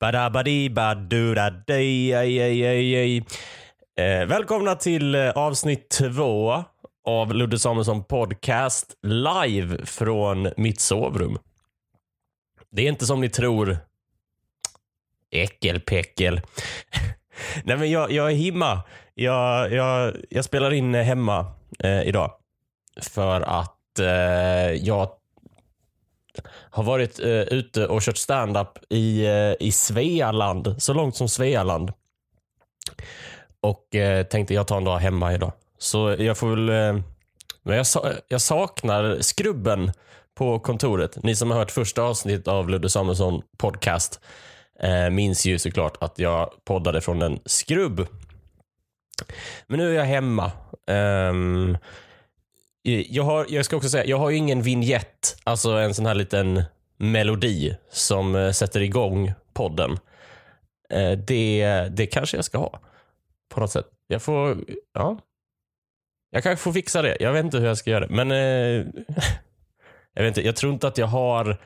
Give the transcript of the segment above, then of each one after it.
Badabadi badudadej, ej, ej, ej, ej. Eh, välkomna till eh, avsnitt två av Ludde Samuelsson podcast live från mitt sovrum. Det är inte som ni tror. Äckelpäckel. Nej men jag, jag är himma. Jag, jag, jag spelar in hemma eh, idag. För att eh, jag har varit eh, ute och kört stand-up i, eh, i Svealand, så långt som Svealand. Och eh, tänkte jag tar en dag hemma idag. Så jag får väl... Eh, men jag, sa, jag saknar skrubben på kontoret. Ni som har hört första avsnittet av Ludde Samuelsson podcast eh, minns ju såklart att jag poddade från en skrubb. Men nu är jag hemma. Ehm, Eh, jag, har, jag ska också säga, jag har ju ingen vignett, alltså en sån här liten melodi som eh, sätter igång podden. Eh, det, det kanske jag ska ha på något sätt. Jag får, ja. Jag kanske får fixa det. Jag vet inte hur jag ska göra det. Men eh, jag, vet inte, jag tror inte att jag har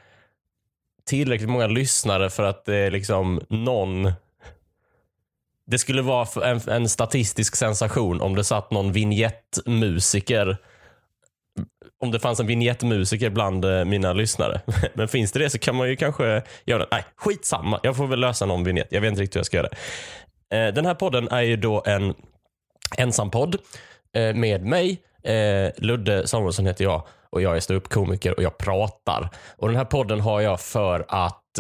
tillräckligt många lyssnare för att det är liksom någon det skulle vara en, en statistisk sensation om det satt någon vignettmusiker om det fanns en vignettmusiker bland eh, mina lyssnare. Men finns det det så kan man ju kanske göra det. Nej, skitsamma. Jag får väl lösa någon vignett. Jag vet inte riktigt hur jag ska göra det. Den här podden är ju då en ensampodd eh, med mig. Ludde Samuelsson heter jag och jag är ståuppkomiker och jag pratar. Och Den här podden har jag för att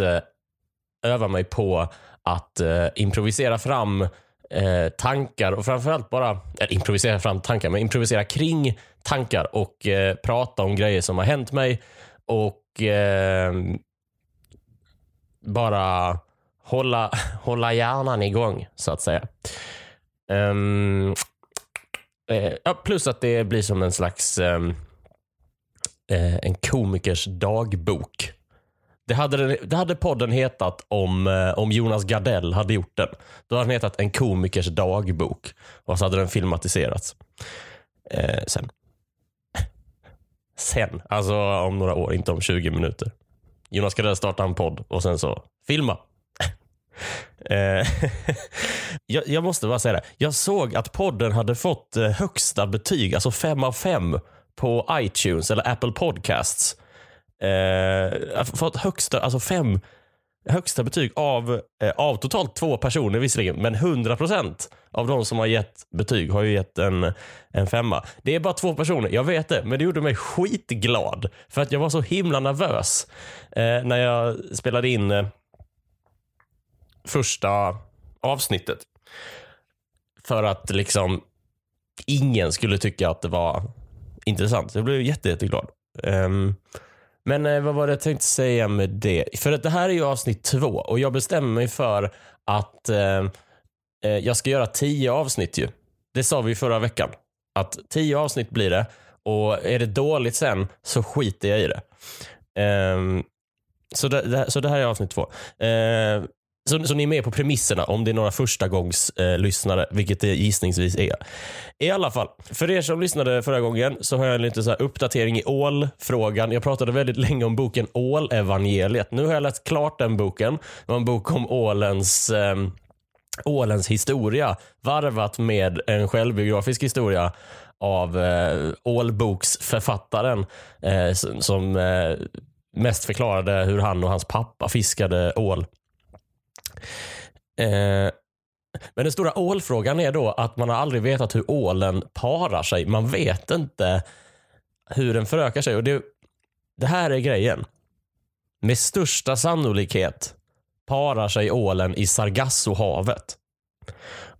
öva mig på att improvisera fram eh, tankar och framförallt bara, eller improvisera fram tankar, men improvisera kring tankar och eh, prata om grejer som har hänt mig och eh, bara hålla, hålla hjärnan igång så att säga. Um, eh, plus att det blir som en slags um, en komikers dagbok. Det hade, det hade podden hetat om, eh, om Jonas Gardell hade gjort den. Då hade den hetat En komikers dagbok. Och så hade den filmatiserats. Eh, sen. Sen, alltså om några år, inte om 20 minuter. Jonas Gardell startar en podd och sen så filma. Eh, jag, jag, måste bara säga det. Jag såg att podden hade fått eh, högsta betyg, alltså fem av fem på iTunes eller Apple Podcasts. Eh, fått högsta, alltså fem högsta betyg av, eh, av totalt två personer visserligen, men 100% av de som har gett betyg har ju gett en, en femma. Det är bara två personer, jag vet det, men det gjorde mig skitglad. För att jag var så himla nervös eh, när jag spelade in eh, första avsnittet. För att liksom ingen skulle tycka att det var intressant. Jag blev jätte, jätteglad. Um, men eh, vad var det jag tänkte säga med det? För att det här är ju avsnitt två och jag bestämmer mig för att eh, eh, jag ska göra tio avsnitt ju. Det sa vi förra veckan. Att tio avsnitt blir det och är det dåligt sen så skiter jag i det. Eh, så, det, det, så det här är avsnitt två. Ehm, så, så ni är med på premisserna om det är några första gångs eh, lyssnare, vilket det gissningsvis är. I alla fall, för er som lyssnade förra gången så har jag en liten så uppdatering i ålfrågan. Jag pratade väldigt länge om boken Ålevangeliet. Nu har jag läst klart den boken. Det var en bok om ålens eh, ålens historia varvat med en självbiografisk historia av eh, ålboksförfattaren eh, som eh, mest förklarade hur han och hans pappa fiskade ål Eh, men den stora ålfrågan är då att man har aldrig vetat hur ålen parar sig. Man vet inte hur den förökar sig. Och det, det här är grejen. Med största sannolikhet parar sig ålen i Sargassohavet.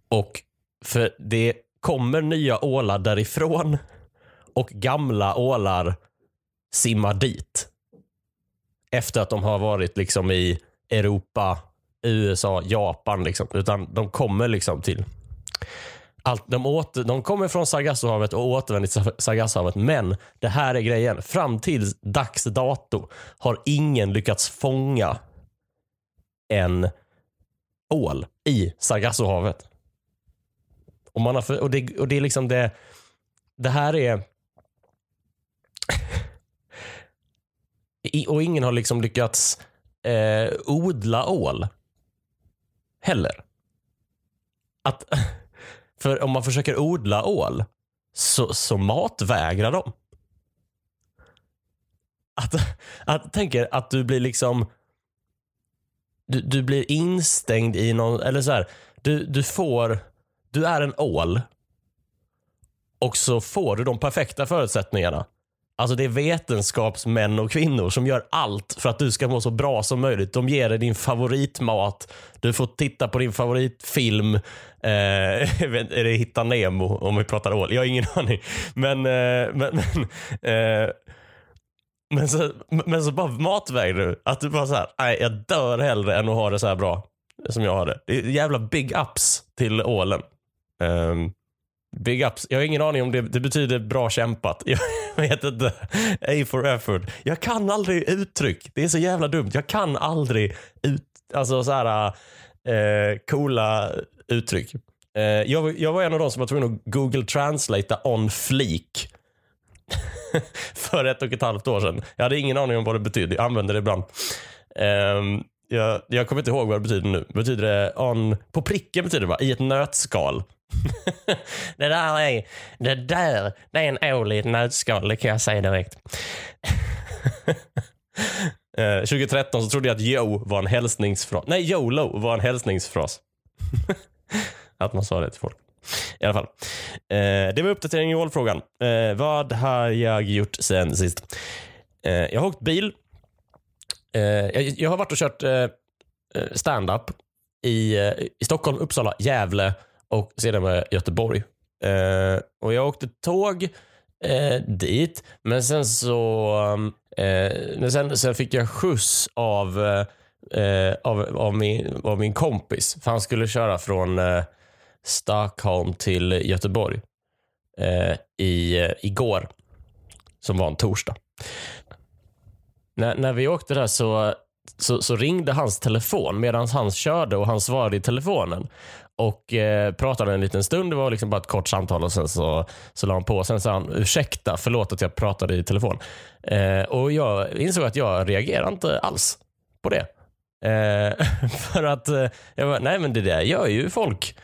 Och för det kommer nya ålar därifrån och gamla ålar simmar dit. Efter att de har varit liksom i Europa, USA, Japan. Liksom, utan de kommer liksom till allt, de, åter, de kommer från Sargassohavet och återvänder till Sargassohavet. Men det här är grejen. Fram till dags dato har ingen lyckats fånga en ål i Sargassohavet. Och, man har för, och, det, och det är liksom det. Det här är... och ingen har liksom lyckats eh, odla ål heller. Att, för om man försöker odla ål så, så matvägrar de. Att, att tänker att du blir liksom du, du blir instängd i någon, eller så här, du, du får, du är en ål och så får du de perfekta förutsättningarna. Alltså det är vetenskapsmän och kvinnor som gör allt för att du ska må så bra som möjligt. De ger dig din favoritmat. Du får titta på din favoritfilm. Eh, är det Hitta Nemo om vi pratar ål? Jag har ingen aning. Men, eh, men, men, eh, men, så, men så bara matvägrar du. Att du bara så här, nej jag dör hellre än att ha det så här bra som jag har det. Det är jävla big ups till ålen. Um, Big ups. Jag har ingen aning om det, det betyder bra kämpat. Jag vet inte. A for effort. Jag kan aldrig uttryck. Det är så jävla dumt. Jag kan aldrig ut, alltså så här eh, coola uttryck. Eh, jag, jag var en av de som var tvungen att Google translate on fleek. för ett och ett halvt år sedan. Jag hade ingen aning om vad det betydde. Jag använder det ibland. Eh, jag, jag kommer inte ihåg vad det betyder nu. Betyder det on, på pricken betyder det va? i ett nötskal det där är, det där, det är en ål i ett nötskal, det kan jag säga direkt. Eh, 2013 så trodde jag att Yo var en hälsningsfras. Nej, YOLO var en hälsningsfras. att man sa det till folk. I alla fall. Eh, det var uppdatering i ålfrågan. Eh, vad har jag gjort sen sist? Eh, jag har åkt bil. Eh, jag, jag, har varit och kört eh, eh stand-up i, eh, i Stockholm, Uppsala, Gävle och sedan med Göteborg. Eh, och jag åkte tåg eh, dit, men sen så eh, men sen, sen fick jag skjuts av, eh, av, av, min, av min kompis. För han skulle köra från eh, Stockholm till Göteborg eh, i, eh, igår, som var en torsdag. När, när vi åkte där så så, så, ringde hans telefon medan han körde och han svarade i telefonen och eh, pratade en liten stund. Det var liksom bara ett kort samtal och sen så, så la han på. Sen sa han ursäkta, förlåt att jag pratade i telefon. Eh, och Jag insåg att jag reagerar inte alls på det. Eh, för att eh, jag bara, nej men det där gör ju folk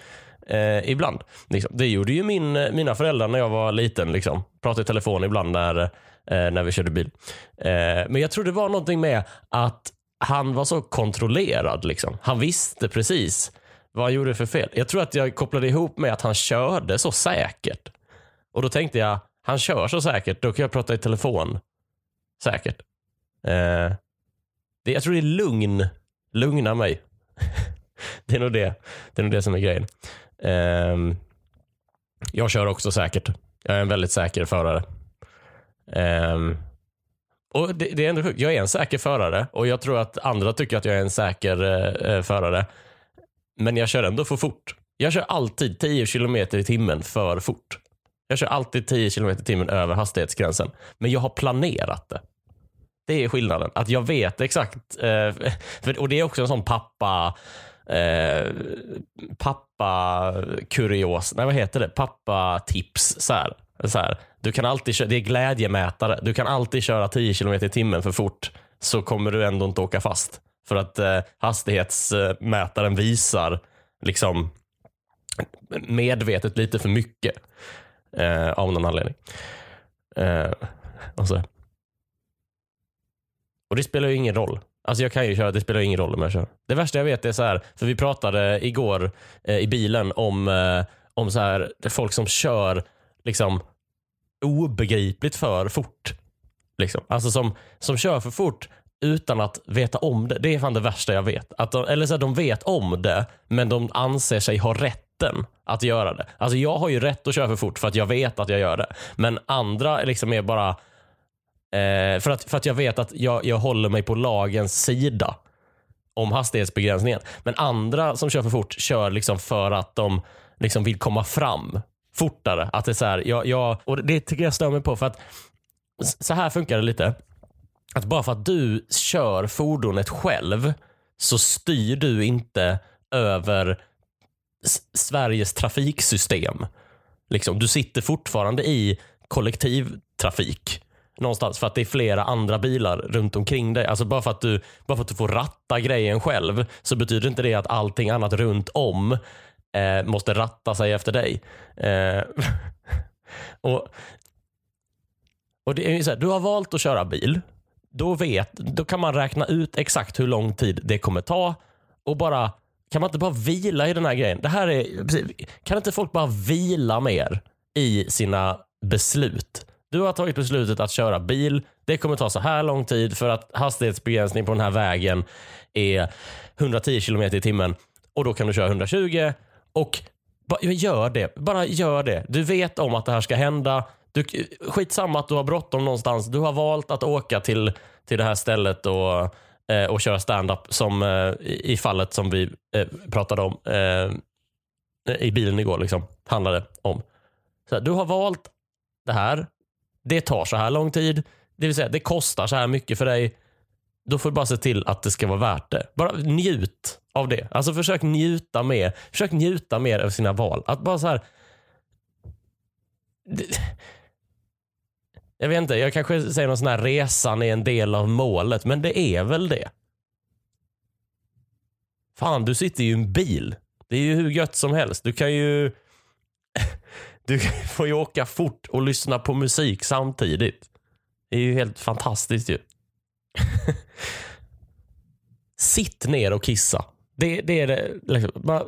eh, ibland. Liksom. Det gjorde ju min, mina föräldrar när jag var liten. Liksom. Pratade i telefon ibland när, eh, när vi körde bil. Eh, men jag tror det var någonting med att han var så kontrollerad. Liksom. Han visste precis vad han gjorde för fel. Jag tror att jag kopplade ihop med att han körde så säkert. Och då tänkte jag, han kör så säkert, då kan jag prata i telefon. Säkert. Eh, det, jag tror det är lugn. Lugna mig. det, är nog det. det är nog det som är grejen. Eh, jag kör också säkert. Jag är en väldigt säker förare. Eh, och det, det, är ändå sjukt. Jag är en säker förare och jag tror att andra tycker att jag är en säker eh, eh förare. Men jag kör ändå för fort. Jag kör alltid 10 km i timmen för fort. Jag kör alltid 10 km i timmen över hastighetsgränsen. Men jag har planerat det. Det är skillnaden. Att jag vet exakt. Eh, för, och det är också en sån pappa eh, pappa kurios, nej vad heter det? Pappa tips. Så här. Så här. Du kan alltid köra, det är glädjemätare. Du kan alltid köra 10 km i timmen för fort så kommer du ändå inte åka fast. För att eh, hastighetsmätaren visar liksom medvetet lite för mycket eh, av någon anledning. Eh, och, så. och det spelar ju ingen roll. Alltså jag kan ju köra, det spelar ingen roll om jag kör. Det värsta jag vet är så här, för vi pratade igår eh, i bilen om, eh, om så här, folk som kör liksom obegripligt för fort. Liksom. Alltså som, som kör för fort utan att veta om det. Det är fan det värsta jag vet. Att de, eller så här, de vet om det, men de anser sig ha rätten att göra det. Alltså jag har ju rätt att köra för fort för att jag vet att jag gör det. Men andra liksom är bara eh, för, att, för att jag vet att jag, jag håller mig på lagens sida om hastighetsbegränsningen. Men andra som kör för fort kör liksom för att de liksom vill komma fram fortare. Att det är så här, jag, jag, och det tycker jag stör mig på. för att Så här funkar det lite att bara för att du kör fordonet själv så styr du inte över Sveriges trafiksystem. Liksom, du sitter fortfarande i kollektivtrafik. någonstans för att det är flera andra bilar runt omkring dig. Alltså bara för att du, bara för att du får ratta grejen själv så betyder inte det att allting annat runt om eh, måste ratta sig efter dig. Eh, och, och det är så här, Du har valt att köra bil. Då, vet, då kan man räkna ut exakt hur lång tid det kommer ta och bara kan man inte bara vila i den här grejen? Det här är, kan inte folk bara vila mer i sina beslut? Du har tagit beslutet att köra bil. Det kommer ta så här lång tid för att hastighetsbegränsning på den här vägen är 110 km i timmen och då kan du köra 120 och bara gör det. Bara gör det. Du vet om att det här ska hända. Du, skitsamma att du har bråttom någonstans. Du har valt att åka till, till det här stället och, eh, och köra stand-up som eh, i fallet som vi eh, pratade om eh, i bilen igår. Liksom, handlade om. Så du har valt det här. Det tar så här lång tid. Det vill säga, det kostar så här mycket för dig. Då får du bara se till att det ska vara värt det. Bara njut av det. Alltså försök njuta mer. Försök njuta mer av sina val. Att bara så här... Jag vet inte, jag kanske säger någon sån här resan är en del av målet, men det är väl det. Fan, du sitter ju i en bil. Det är ju hur gött som helst. Du kan ju... Du får ju åka fort och lyssna på musik samtidigt. Det är ju helt fantastiskt ju. Sitt ner och kissa. Det, det är det, liksom, bara,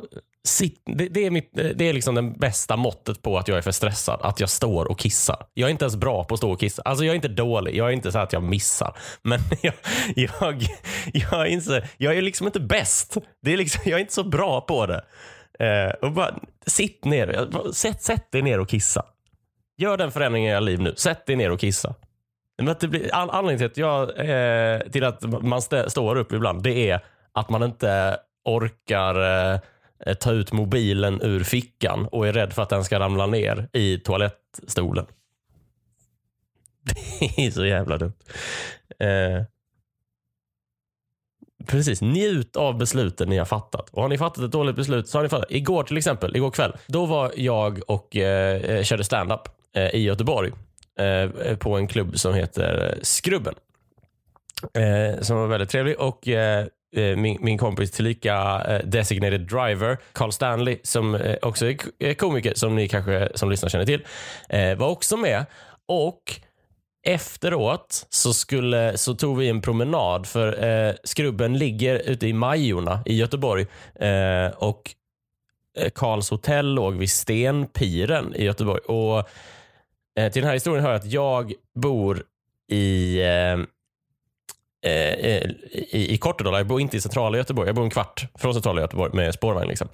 sitt, det, det, är mitt, eh, det är liksom det bästa måttet på att jag är för stressad. Att jag står och kissar. Jag är inte ens bra på att stå och kissa. Alltså jag är inte dålig. Jag är inte så att jag missar. Men jag, jag, jag, är, inte, jag är liksom inte bäst. Det är liksom, jag är inte så bra på det. Eh, och bara, sitt ner. Sätt, sätt dig ner och kissa. Gör den förändringen i era liv nu. Sätt dig ner och kissa. Men att det blir, all, anledningen till att, jag, eh, till att man stä, står upp ibland, det är att man inte orkar eh, Eh, ta ut mobilen ur fickan och är rädd för att den ska ramla ner i toalettstolen. Det är så jävla dumt. Eh, Precis, njut av besluten ni har fattat. Och Har ni fattat ett dåligt beslut så har ni fattat. Igår till exempel, igår kväll, då var jag och eh, eh körde standup eh, i Göteborg eh, på en klubb som heter Skrubben. Eh, som var väldigt trevlig och eh, Eh, min, min kompis tillika eh, designated driver, Carl Stanley, som eh, också är komiker, som ni kanske som lyssnar känner till, var också med. Och Efteråt så, skulle, så tog vi en promenad för eh, Skrubben ligger ute i Majorna i Göteborg eh, och Karls hotell låg vid Stenpiren i Göteborg. Och eh, Till den här historien hör jag att jag bor i eh, Eh, eh, i, i Kortedala. Jag bor inte i centrala Göteborg. Jag bor en kvart från centrala Göteborg med spårvagn. Liksom.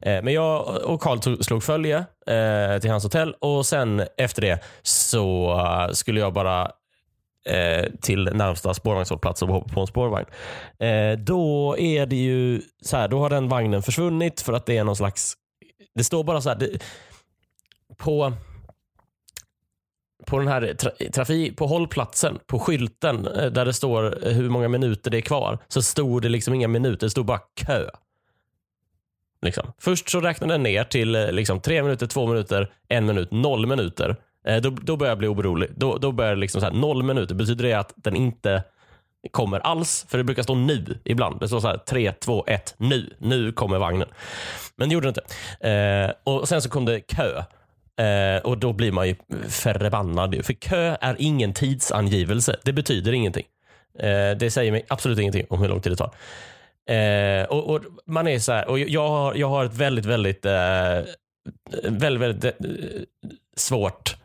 Eh, men jag och Karl slog följe eh, till hans hotell och sen efter det så eh, skulle jag bara eh, till närmsta spårvagnshållplats och hoppa på en spårvagn. Eh, då är det ju så här, då har den vagnen försvunnit för att det är någon slags... Det står bara så här. Det, på på den här tra trafik, på hållplatsen, på skylten eh, där det står eh, hur många minuter det är kvar, så stod det liksom inga minuter, det stod bara kö. Liksom. Först så räknade den ner till eh, liksom, tre minuter, två minuter, en minut, noll minuter. Eh, då, då börjar jag bli orolig. Då, då börjar det liksom så här, noll minuter. Betyder det att den inte kommer alls? För det brukar stå nu ibland. Det står så här, tre, två, ett, nu. Nu kommer vagnen. Men det gjorde det inte. Eh, och Sen så kom det kö. Eh, och då blir man ju förbannad. För kö är ingen tidsangivelse. Det betyder ingenting. Eh, det säger mig absolut ingenting om hur lång tid det tar. Eh, och, och, man är så här, och jag har, jag har ett väldigt, väldigt, eh, väldigt, väldigt eh, svårt,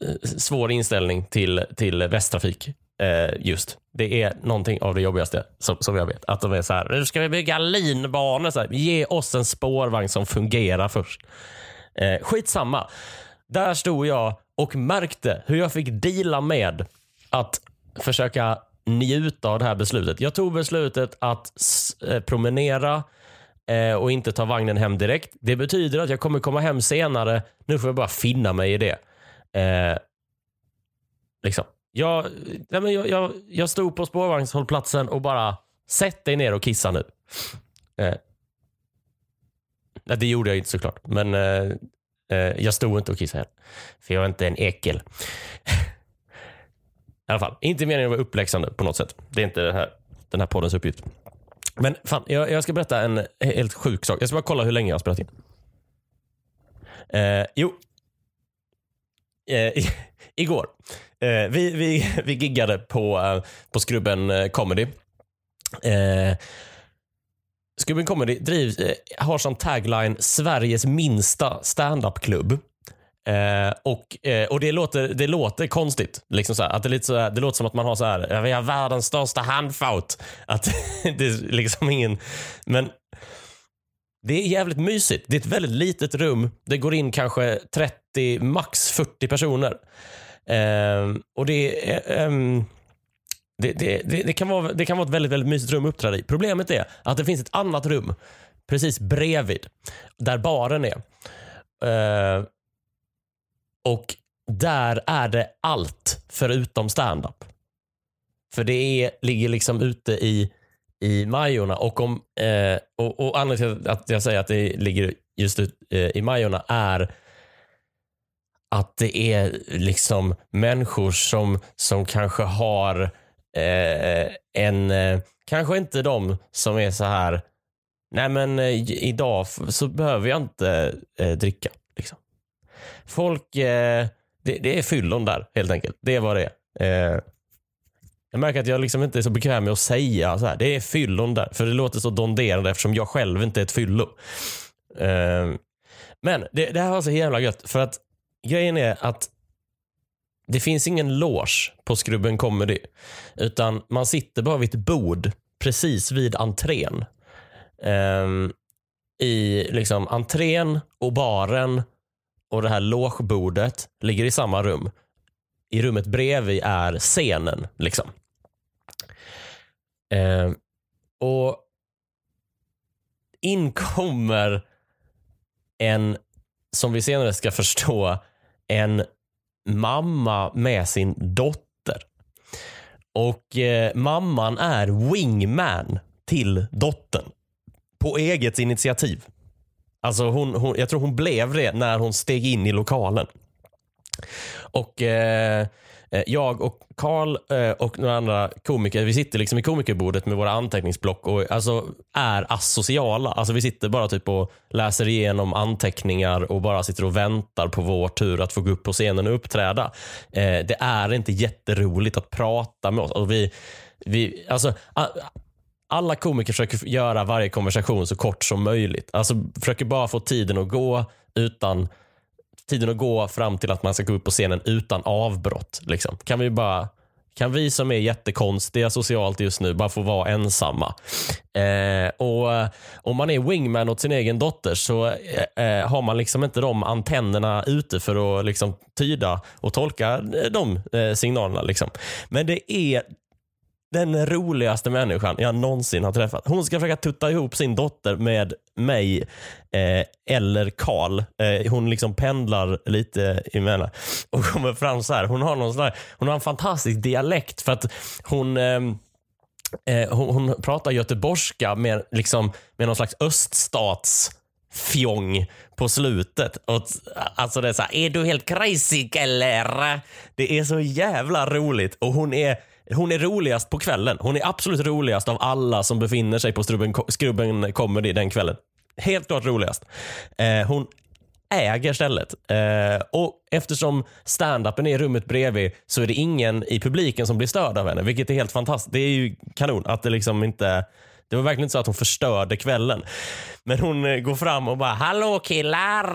eh, svår inställning till, till Västtrafik. Eh, just. Det är någonting av det jobbigaste som, som jag vet. Att de är så här, nu ska vi bygga linbanor. Så här, ge oss en spårvagn som fungerar först. Eh, skitsamma. Där stod jag och märkte hur jag fick deala med att försöka njuta av det här beslutet. Jag tog beslutet att eh, promenera eh, och inte ta vagnen hem direkt. Det betyder att jag kommer komma hem senare. Nu får jag bara finna mig i det. Eh, liksom. jag, nej men jag, jag, jag stod på spårvagnshållplatsen och bara sätt dig ner och kissa nu. Eh, Nej, det gjorde jag inte såklart. Men eh, eh, jag stod inte och kissade. För jag är inte en ekel. I alla fall, inte meningen att vara uppläxande på något sätt. Det är inte den här, den här poddens uppgift. Men fan, jag, jag ska berätta en helt sjuk sak. Jag ska bara kolla hur länge jag har spelat in. Eh, jo. Eh, igår. Eh, vi, vi, vi giggade på, eh, på Skrubben eh, Comedy. Eh, Eh, Comedy driv, har som tagline Sveriges minsta standup-klubb. Eh, och eh, och det, låter, det låter konstigt. Liksom så här, att det, är lite så här, det låter som att man har så här, vi har världens största handfot. Att det är liksom ingen... Men det är jävligt mysigt. Det är ett väldigt litet rum. Det går in kanske 30, max 40 personer. Eh, och det är... Eh, ehm, det, det, det, det, kan vara, det kan vara ett väldigt, väldigt mysigt rum att uppträda i. Problemet är att det finns ett annat rum precis bredvid, där baren är. Uh, och där är det allt förutom standup. För det är, ligger liksom ute i, i Majorna. Och, om, eh, och, och anledningen till att jag säger att det ligger just ut, eh, i Majorna är att det är liksom människor som, som kanske har eh, en, eh, kanske inte de som är så här, nej men eh, idag så behöver jag inte eh, dricka. Liksom. Folk, eh, det, det är fyllon där helt enkelt. Det är vad det är. Eh, jag märker att jag liksom inte är så bekväm med att säga så här. Det är fyllon där. För det låter så donderande eftersom jag själv inte är ett fyllo. Eh, men det, det här var så jävla gött. För att grejen är att det finns ingen loge på Skrubben Comedy. Utan man sitter bara vid ett bord precis vid entrén. Um, I liksom entrén och baren och det här logebordet ligger i samma rum. I rummet bredvid är scenen. liksom. Ehm, och in kommer en, som vi senare ska förstå, en mamma med sin dotter. Och eh, mamman är wingman till dottern. På eget initiativ. Alltså hon, hon, jag tror hon blev det när hon steg in i lokalen. Och eh, Eh, jag och Karl eh, och några andra komiker, vi sitter liksom i komikerbordet med våra anteckningsblock och alltså är asociala. Alltså vi sitter bara typ och läser igenom anteckningar och bara sitter och väntar på vår tur att få gå upp på scenen och uppträda. Eh, det är inte jätteroligt att prata med oss. Alltså vi, vi, alltså, alla komiker försöker göra varje konversation så kort som möjligt. Alltså försöker bara få tiden att gå utan tiden att gå fram till att man ska gå upp på scenen utan avbrott. Liksom. Kan vi bara kan vi som är jättekonstiga socialt just nu bara få vara ensamma? Eh, och eh, Om man är wingman åt sin egen dotter så eh, eh, har man liksom inte de antennerna ute för att liksom tyda och tolka eh, de eh, signalerna. Liksom. Men det är den roligaste människan jag någonsin har träffat. Hon ska försöka tutta ihop sin dotter med mig eh, eller Karl. Eh, hon liksom pendlar lite emellan och kommer fram så här. Hon har, någon sån här, hon har en fantastisk dialekt för att hon ehm, Eh, hon, hon pratar göteborgska med, liksom, med någon slags öststats fjong på slutet. Och, alltså det är så här, är du helt crazy eller? Det är så jävla roligt och hon är hon är roligast på kvällen. Hon är absolut roligast av alla som befinner sig på Skrubben, Skrubben Comedy den kvällen. Helt klart roligast. Eh, hon äger stället. Eh, och Eftersom stand-upen är i rummet bredvid så är det ingen i publiken som blir störd av henne. Vilket är helt fantastiskt. Det är ju kanon att det liksom inte det var verkligen inte så att hon förstörde kvällen. Men hon eh, går fram och bara “Hallå killar!”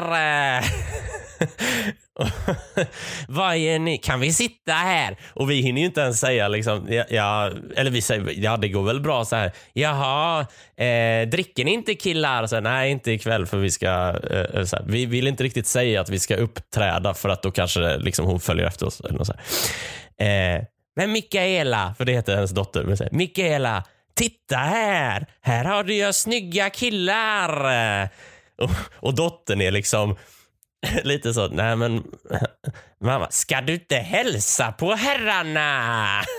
Vad är ni? Kan vi sitta här? Och vi hinner ju inte ens säga liksom, ja, ja, eller vi säger, ja det går väl bra så här. Jaha, eh, dricker ni inte killar? Så här, Nej, inte ikväll för vi ska, eh, eh så här. vi vill inte riktigt säga att vi ska uppträda för att då kanske liksom, hon följer efter oss. Eller något så här. Eh, men Mikaela, för det heter hennes dotter, men så här, Mikaela, titta här! Här har du ju snygga killar! Och, och dottern är liksom lite så, nej men mamma, ska du inte hälsa på herrarna?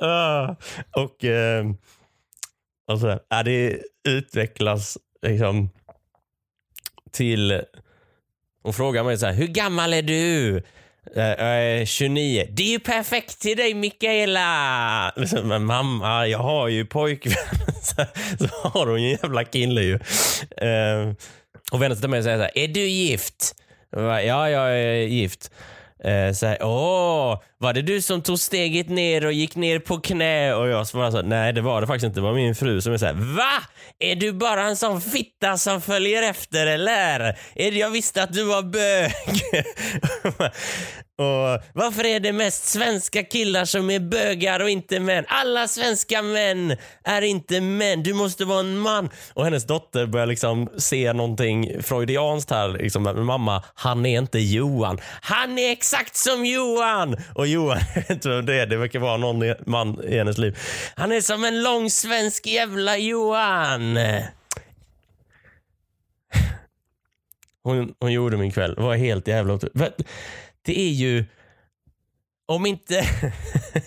Ah, och eh, och så. Ja, det utvecklas liksom till... Hon frågar mig så här, hur gammal är du? Jag är 29. Det är ju perfekt till dig Mikaela! Liksom, Men mamma, jag har ju pojkvän. Så, så har hon ju en jävla kille ju. Eh, och vänder sig till mig och säger så här, är du gift? Bara, ja, jag är gift. Eh, så här, Åh, var det du som tog steget ner och gick ner på knä? Och jag svarade så nej det var det faktiskt inte. Det var min fru som är såhär. va? Är du bara en sån fitta som följer efter eller? Är det, jag visste att du var bög. och varför är det mest svenska killar som är bögar och inte män? Alla svenska män är inte män. Du måste vara en man. Och hennes dotter börjar liksom se någonting freudianskt här. Liksom, mamma, han är inte Johan. Han är exakt som Johan! Och Johan, jag vet inte vem det är, det verkar vara någon man i hennes liv. Han är som en lång svensk jävla Johan. Hon, hon gjorde min kväll. Det var helt jävla otroligt. Det är ju... Om inte...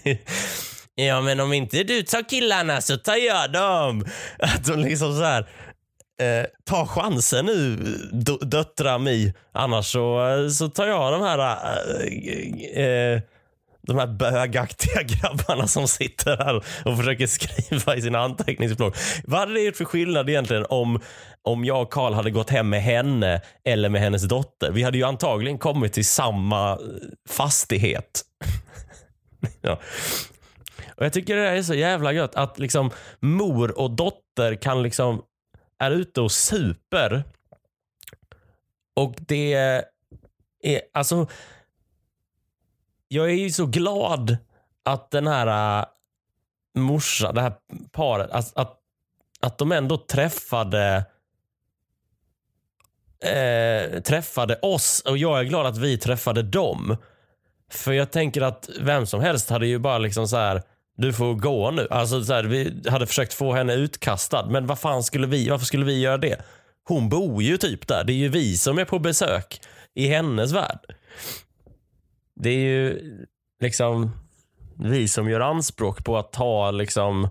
ja, men om inte du tar killarna så tar jag dem. Att hon liksom så här... Eh, ta chansen nu, döttrar mi. Annars så, eh, så tar jag de här... Eh, eh de här bögaktiga grabbarna som sitter här och försöker skriva i sina anteckningsblock. Vad hade det gjort för skillnad egentligen om, om jag och Karl hade gått hem med henne eller med hennes dotter? Vi hade ju antagligen kommit till samma eh, fastighet. ja. Och Jag tycker det är så jävla gött att liksom mor och dotter kan liksom är ute och super och det är alltså jag är ju så glad att den här äh, morsan, det här paret, att, att, att de ändå träffade eh, träffade oss och jag är glad att vi träffade dem. För jag tänker att vem som helst hade ju bara liksom så här du får gå nu. Alltså så här, vi hade försökt få henne utkastad. Men vad fan skulle vi, varför skulle vi göra det? Hon bor ju typ där. Det är ju vi som är på besök i hennes värld. Det är ju liksom vi som gör anspråk på att ta liksom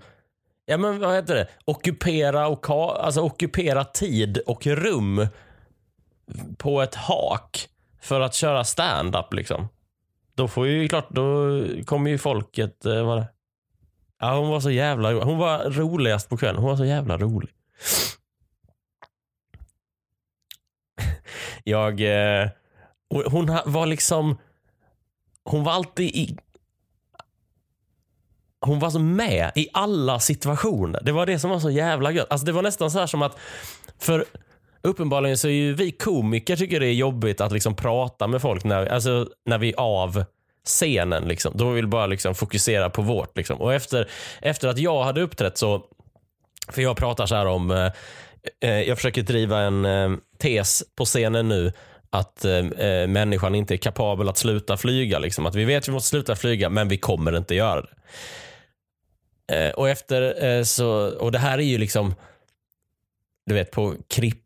Ja men vad heter det? Ockupera, och ka, alltså ockupera tid och rum på ett hak för att köra stand-up liksom. Då får ju klart, då kommer ju folket, eh, vad det? Ja hon var så jävla Hon var roligast på kvällen. Hon var så jävla rolig. Jag, eh, hon var liksom, hon var alltid i, hon var alltså med i alla situationer. Det var det som var så jävla gött. Alltså det var nästan så här som att, för uppenbarligen så är ju vi komiker tycker det är jobbigt att liksom prata med folk när, alltså, när vi är av scenen. Liksom. Då vill vi bara liksom fokusera på vårt. Liksom. Och efter, efter att jag hade uppträtt så, för jag pratar så här om, eh, eh, jag försöker driva en eh, tes på scenen nu att eh, eh, människan inte är kapabel att sluta flyga. Liksom. Att vi vet att vi måste sluta flyga, men vi kommer inte göra det. Eh, och efter eh, så, och det här är ju liksom, du vet på Kripp,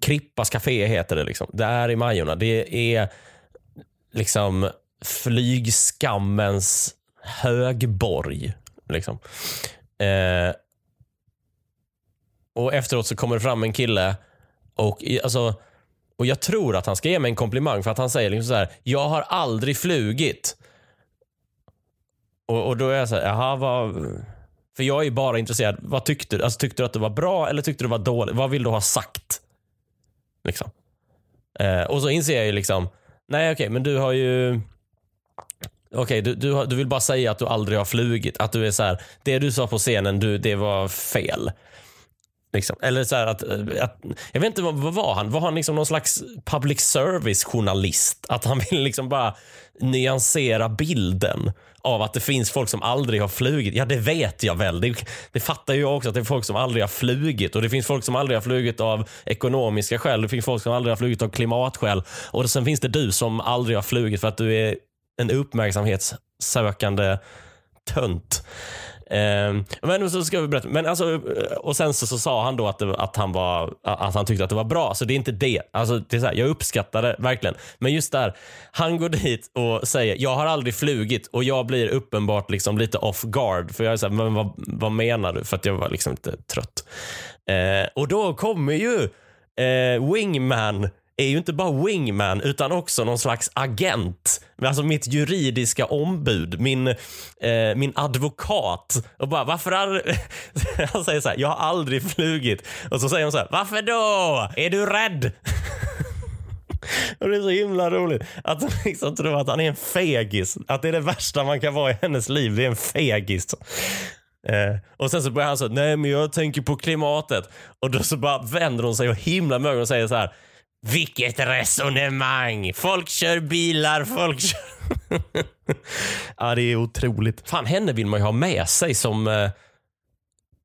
Krippas café heter det liksom. Det är i Majorna. Det är liksom flygskammens högborg. Liksom. Eh, och efteråt så kommer det fram en kille och alltså och jag tror att han ska ge mig en komplimang för att han säger liksom så här, jag har aldrig flugit. Och, och då är jag så här, jaha vad... För jag är ju bara intresserad, vad tyckte du? Alltså, tyckte du att det var bra eller tyckte du det var dåligt? Vad vill du ha sagt? Liksom. Eh, och så inser jag ju liksom, nej okej, men du har ju... Okej, du, du, du vill bara säga att du aldrig har flugit. Att du är så här, det du sa på scenen, du, det var fel. Liksom. Eller så här att, eh, att, jag vet inte, vad, vad var han? Var han liksom någon slags public service journalist? Att han vill liksom bara nyansera bilden av att det finns folk som aldrig har flugit. Ja, det vet jag väl. Det, det fattar ju jag också att det är folk som aldrig har flugit. Och det finns folk som aldrig har flugit av ekonomiska skäl. Det finns folk som aldrig har flugit av klimatskäl. Och sen finns det du som aldrig har flugit för att du är en uppmärksamhetssökande tönt. Ehm, men så ska vi berätta. Men alltså, och sen så, så sa han då att, det, att, han var, att han tyckte att det var bra. Så det är inte det. Alltså, det är så här, jag uppskattar det verkligen. Men just där, han går dit och säger jag har aldrig flugit och jag blir uppenbart liksom lite off guard. För jag är så här, men vad, vad menar du? För att jag var liksom lite trött. Eh, och då kommer ju eh, Wingman är ju inte bara wingman utan också någon slags agent. Alltså mitt juridiska ombud, min, eh, min advokat. Och bara, varför har... Han säger så här, jag har aldrig flugit. Och så säger hon så här, varför då? Är du rädd? Och Det är så himla roligt att hon liksom tror att han är en fegis. Att det är det värsta man kan vara i hennes liv, det är en fegis. Eh, och sen så börjar han säga, nej men jag tänker på klimatet. Och då så bara vänder hon sig och himlar med ögonen och säger så här, vilket resonemang! Folk kör bilar, folk kör... ja, det är otroligt. Fan, henne vill man ju ha med sig som, eh,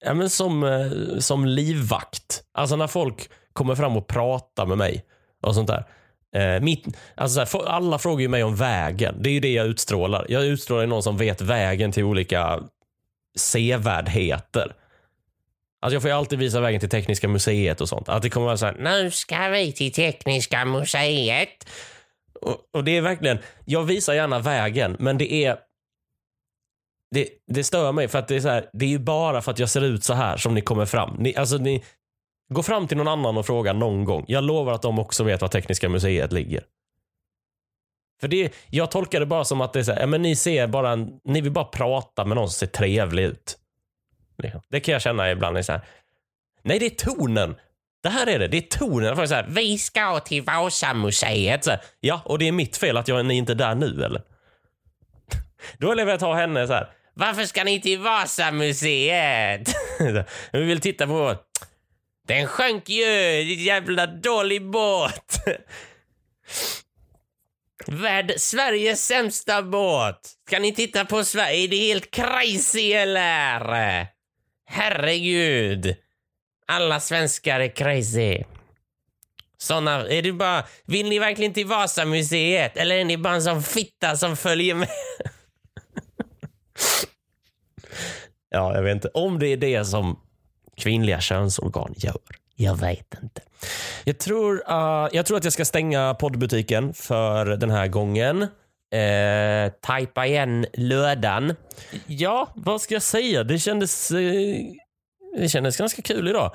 ja, men som, eh, som livvakt. Alltså när folk kommer fram och pratar med mig och sånt där. Eh, mitt, alltså så här, alla frågar ju mig om vägen. Det är ju det jag utstrålar. Jag utstrålar någon som vet vägen till olika sevärdheter. Alltså jag får ju alltid visa vägen till Tekniska museet och sånt. Att det kommer vara så här, nu ska vi till Tekniska museet. Och, och, det är verkligen, jag visar gärna vägen, men det är det, det stör mig för att det är så här, det är ju bara för att jag ser ut så här som ni kommer fram. Ni, alltså ni, gå fram till någon annan och fråga någon gång. Jag lovar att de också vet var Tekniska museet ligger. För det, jag tolkar det bara som att det är så här, ja, men ni ser bara en, ni vill bara prata med någon som ser trevlig ut. Liksom. Det kan jag känna ibland. Är så här, Nej, det är tonen. Det här är det. Det är tonen. Folk säger vi ska till Vasamuseet. Så här, ja, och det är mitt fel att jag, ni inte är där nu eller? Då vill jag ta henne så här. Varför ska ni till Vasamuseet? vi vill titta på... Den sjönk ju! Jävla dålig båt! Värld, Sveriges sämsta båt. Ska ni titta på Sverige? Är det helt crazy eller? Herregud. Alla svenskar är crazy. Såna, är det bara, vill ni verkligen till Vasamuseet eller är ni bara en sån fitta som följer med? ja, jag vet inte. Om det är det som kvinnliga könsorgan gör. Jag vet inte. Jag tror, uh, jag tror att jag ska stänga poddbutiken för den här gången. Eh, uh, tajpa igen lördagen. Ja, vad ska jag säga? Det kändes, eh, det kändes ganska kul idag.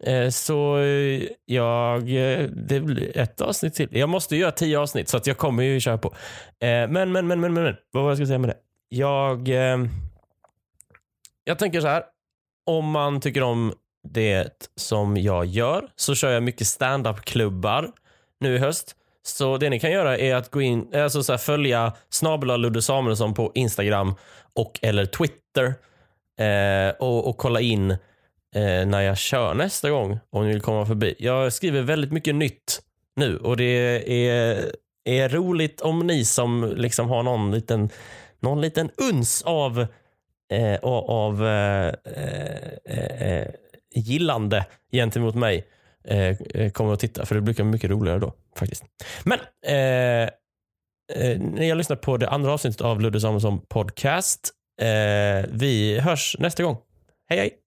Eh, så eh, jag... Eh, det blir ett avsnitt till. Jag måste göra tio avsnitt, så att jag kommer ju köra på. men, men, men, men, men, men. Vad var jag ska säga med det? Jag... jag tänker så här. Om man tycker om det som jag gör så kör jag mycket stand-up-klubbar nu i höst. Så det ni kan göra är att gå in, eh, alltså så här, följa snabel Ludde Samuelsson på Instagram och eller Twitter eh, och, och kolla in eh, när jag kör nästa gång om ni vill komma förbi. Jag skriver väldigt mycket nytt nu och det är, är roligt om ni som liksom har någon liten, någon liten uns av eh, av eh, eh, eh, gillande gentemot mig Eh, eh, kommer och titta. För det brukar vara mycket roligare då faktiskt. Men eh, eh, när jag lyssnar på det andra avsnittet av Ludde Samuelsson podcast. Eh, vi hörs nästa gång. Hej hej!